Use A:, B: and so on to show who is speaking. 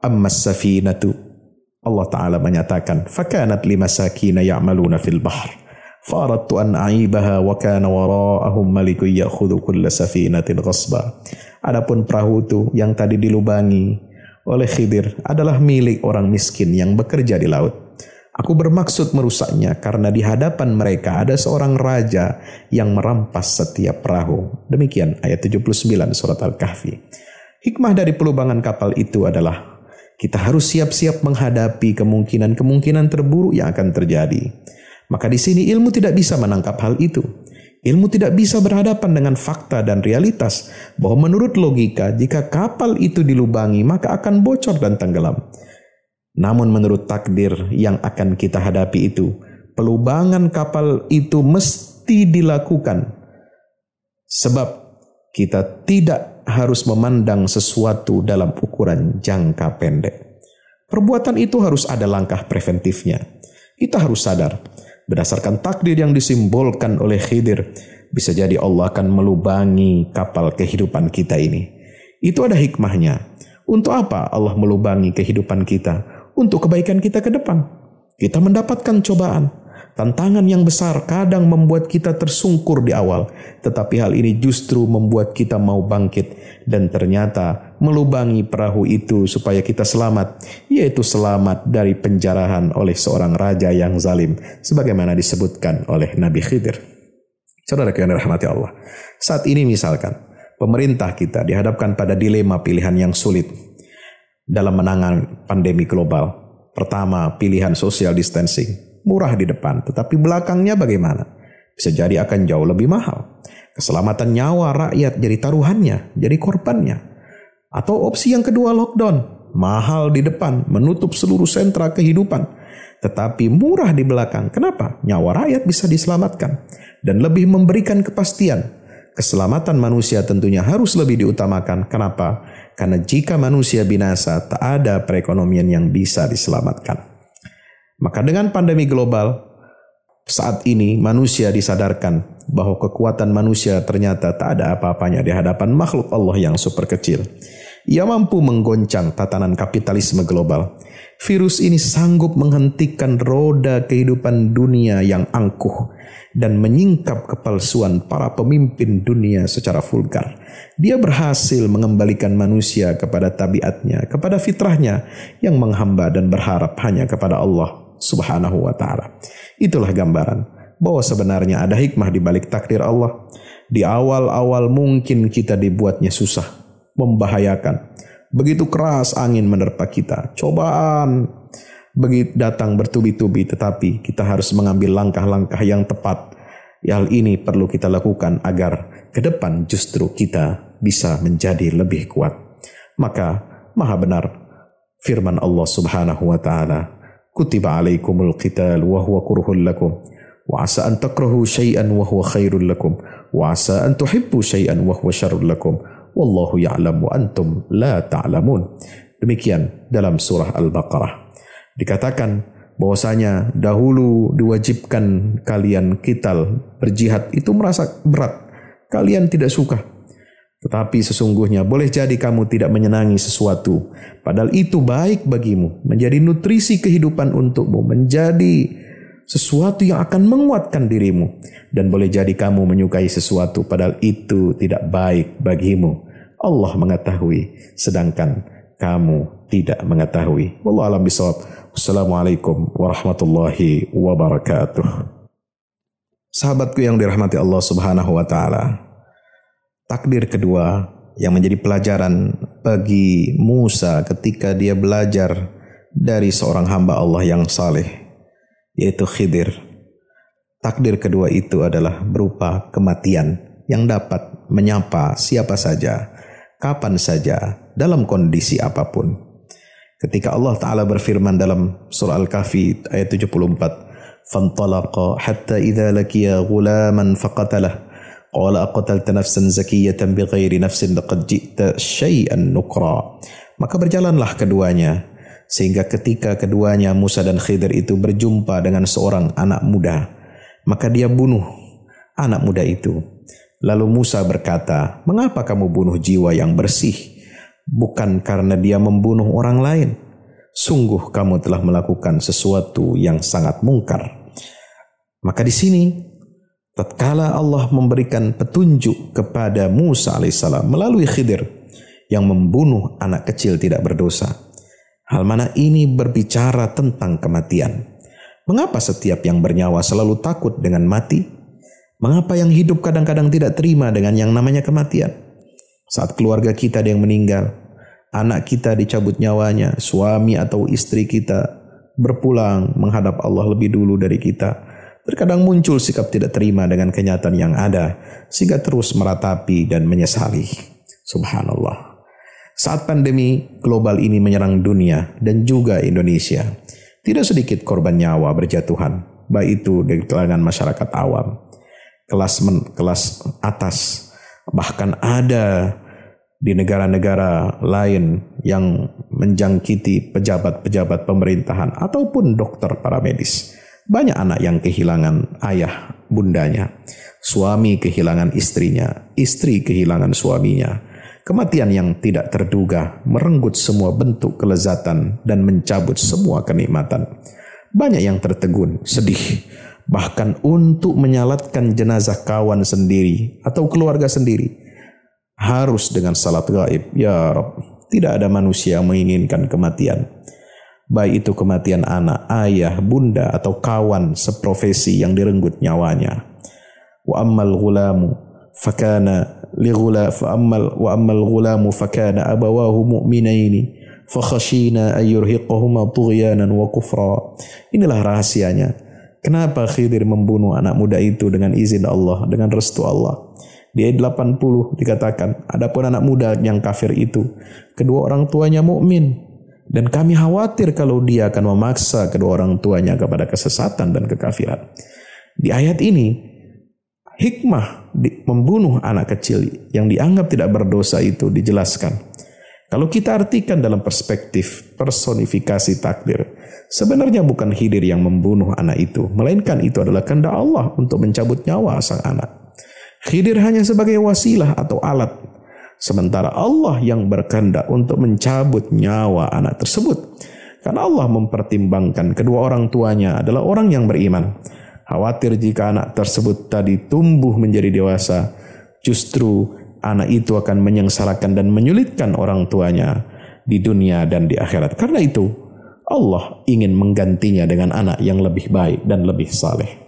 A: Amma safinatu Allah Ta'ala menyatakan fakanat limasakina ya'maluna fil bahr faradtu an a'ibaha wa kana wara'ahum malikun ya'khudhu kulla safinatin ghasba adapun perahu itu yang tadi dilubangi oleh Khidir adalah milik orang miskin yang bekerja di laut Aku bermaksud merusaknya karena di hadapan mereka ada seorang raja yang merampas setiap perahu. Demikian ayat 79 surat Al-Kahfi. Hikmah dari pelubangan kapal itu adalah kita harus siap-siap menghadapi kemungkinan-kemungkinan terburuk yang akan terjadi. Maka di sini ilmu tidak bisa menangkap hal itu. Ilmu tidak bisa berhadapan dengan fakta dan realitas bahwa menurut logika jika kapal itu dilubangi maka akan bocor dan tenggelam. Namun menurut takdir yang akan kita hadapi itu, pelubangan kapal itu mesti dilakukan. Sebab kita tidak harus memandang sesuatu dalam ukuran jangka pendek. Perbuatan itu harus ada langkah preventifnya. Kita harus sadar, berdasarkan takdir yang disimbolkan oleh Khidir, bisa jadi Allah akan melubangi kapal kehidupan kita ini. Itu ada hikmahnya. Untuk apa Allah melubangi kehidupan kita? untuk kebaikan kita ke depan. Kita mendapatkan cobaan, tantangan yang besar kadang membuat kita tersungkur di awal, tetapi hal ini justru membuat kita mau bangkit dan ternyata melubangi perahu itu supaya kita selamat, yaitu selamat dari penjarahan oleh seorang raja yang zalim, sebagaimana disebutkan oleh Nabi Khidir. Saudara yang dirahmati Allah. Saat ini misalkan, pemerintah kita dihadapkan pada dilema pilihan yang sulit dalam menangani pandemi global. Pertama, pilihan social distancing. Murah di depan, tetapi belakangnya bagaimana? Bisa jadi akan jauh lebih mahal. Keselamatan nyawa rakyat jadi taruhannya, jadi korbannya. Atau opsi yang kedua lockdown. Mahal di depan, menutup seluruh sentra kehidupan. Tetapi murah di belakang. Kenapa? Nyawa rakyat bisa diselamatkan. Dan lebih memberikan kepastian keselamatan manusia tentunya harus lebih diutamakan. Kenapa? Karena jika manusia binasa, tak ada perekonomian yang bisa diselamatkan. Maka dengan pandemi global, saat ini manusia disadarkan bahwa kekuatan manusia ternyata tak ada apa-apanya di hadapan makhluk Allah yang super kecil. Ia mampu menggoncang tatanan kapitalisme global. Virus ini sanggup menghentikan roda kehidupan dunia yang angkuh dan menyingkap kepalsuan para pemimpin dunia secara vulgar. Dia berhasil mengembalikan manusia kepada tabiatnya, kepada fitrahnya yang menghamba dan berharap hanya kepada Allah Subhanahu wa taala. Itulah gambaran bahwa sebenarnya ada hikmah di balik takdir Allah. Di awal-awal mungkin kita dibuatnya susah, membahayakan. Begitu keras angin menerpa kita, cobaan begitu datang bertubi-tubi tetapi kita harus mengambil langkah-langkah yang tepat. Hal ini perlu kita lakukan agar ke depan justru kita bisa menjadi lebih kuat. Maka maha benar firman Allah Subhanahu wa taala, "Kutiba alaikumul qital wa huwa kurhul lakum." Wa asa an takrahu syai'an wa huwa khairul lakum wa asa an tuhibbu syai'an wa huwa syarrul lakum wallahu ya'lam wa antum la ta'lamun. Demikian dalam surah Al-Baqarah. Dikatakan bahwasanya dahulu diwajibkan kalian kital berjihad itu merasa berat. Kalian tidak suka tetapi sesungguhnya boleh jadi kamu tidak menyenangi sesuatu, padahal itu baik bagimu, menjadi nutrisi kehidupan untukmu, menjadi sesuatu yang akan menguatkan dirimu, dan boleh jadi kamu menyukai sesuatu, padahal itu tidak baik bagimu. Allah mengetahui, sedangkan kamu tidak mengetahui. Wallahu alam bisawab. Wassalamualaikum warahmatullahi wabarakatuh. Sahabatku yang dirahmati Allah Subhanahu wa taala takdir kedua yang menjadi pelajaran bagi Musa ketika dia belajar dari seorang hamba Allah yang saleh yaitu Khidir. Takdir kedua itu adalah berupa kematian yang dapat menyapa siapa saja, kapan saja, dalam kondisi apapun. Ketika Allah Ta'ala berfirman dalam surah Al-Kahfi ayat 74, فَانْطَلَقَ حَتَّى إِذَا لَكِيَ غُلَامًا فَقَتَلَهُ قال أقتلت نفسا زكية بغير نفس لقد جئت شيئا نكرا Maka berjalanlah keduanya sehingga ketika keduanya Musa dan Khidir itu berjumpa dengan seorang anak muda, maka dia bunuh anak muda itu. Lalu Musa berkata, "Mengapa kamu bunuh jiwa yang bersih? Bukan karena dia membunuh orang lain. Sungguh kamu telah melakukan sesuatu yang sangat mungkar." Maka di sini tatkala Allah memberikan petunjuk kepada Musa alaihissalam melalui Khidir yang membunuh anak kecil tidak berdosa. Hal mana ini berbicara tentang kematian. Mengapa setiap yang bernyawa selalu takut dengan mati? Mengapa yang hidup kadang-kadang tidak terima dengan yang namanya kematian? Saat keluarga kita ada yang meninggal, anak kita dicabut nyawanya, suami atau istri kita berpulang menghadap Allah lebih dulu dari kita Terkadang muncul sikap tidak terima dengan kenyataan yang ada, sehingga terus meratapi dan menyesali. Subhanallah. Saat pandemi global ini menyerang dunia dan juga Indonesia, tidak sedikit korban nyawa berjatuhan, baik itu dari kalangan masyarakat awam, kelas men, kelas atas, bahkan ada di negara-negara lain yang menjangkiti pejabat-pejabat pemerintahan ataupun dokter para medis. Banyak anak yang kehilangan ayah bundanya, suami kehilangan istrinya, istri kehilangan suaminya. Kematian yang tidak terduga merenggut semua bentuk kelezatan dan mencabut semua kenikmatan. Banyak yang tertegun, sedih, bahkan untuk menyalatkan jenazah kawan sendiri atau keluarga sendiri harus dengan salat gaib. Ya Rob, tidak ada manusia yang menginginkan kematian baik itu kematian anak, ayah, bunda atau kawan seprofesi yang direnggut nyawanya. Wa ammal ghulamu fakana li ghula fa ammal wa ammal ghulamu fakana abawahu mu'minaini fakhashina ayyurhiqahuma tughyanan wa kufra. Inilah rahasianya. Kenapa Khidir membunuh anak muda itu dengan izin Allah, dengan restu Allah? Di ayat 80 dikatakan, adapun anak muda yang kafir itu, kedua orang tuanya mukmin, dan kami khawatir kalau dia akan memaksa kedua orang tuanya kepada kesesatan dan kekafiran. Di ayat ini, hikmah membunuh anak kecil yang dianggap tidak berdosa itu dijelaskan. Kalau kita artikan dalam perspektif personifikasi takdir, sebenarnya bukan Khidir yang membunuh anak itu, melainkan itu adalah kehendak Allah untuk mencabut nyawa sang anak. Khidir hanya sebagai wasilah atau alat Sementara Allah yang berkehendak untuk mencabut nyawa anak tersebut. Karena Allah mempertimbangkan kedua orang tuanya adalah orang yang beriman. Khawatir jika anak tersebut tadi tumbuh menjadi dewasa, justru anak itu akan menyengsarakan dan menyulitkan orang tuanya di dunia dan di akhirat. Karena itu, Allah ingin menggantinya dengan anak yang lebih baik dan lebih saleh.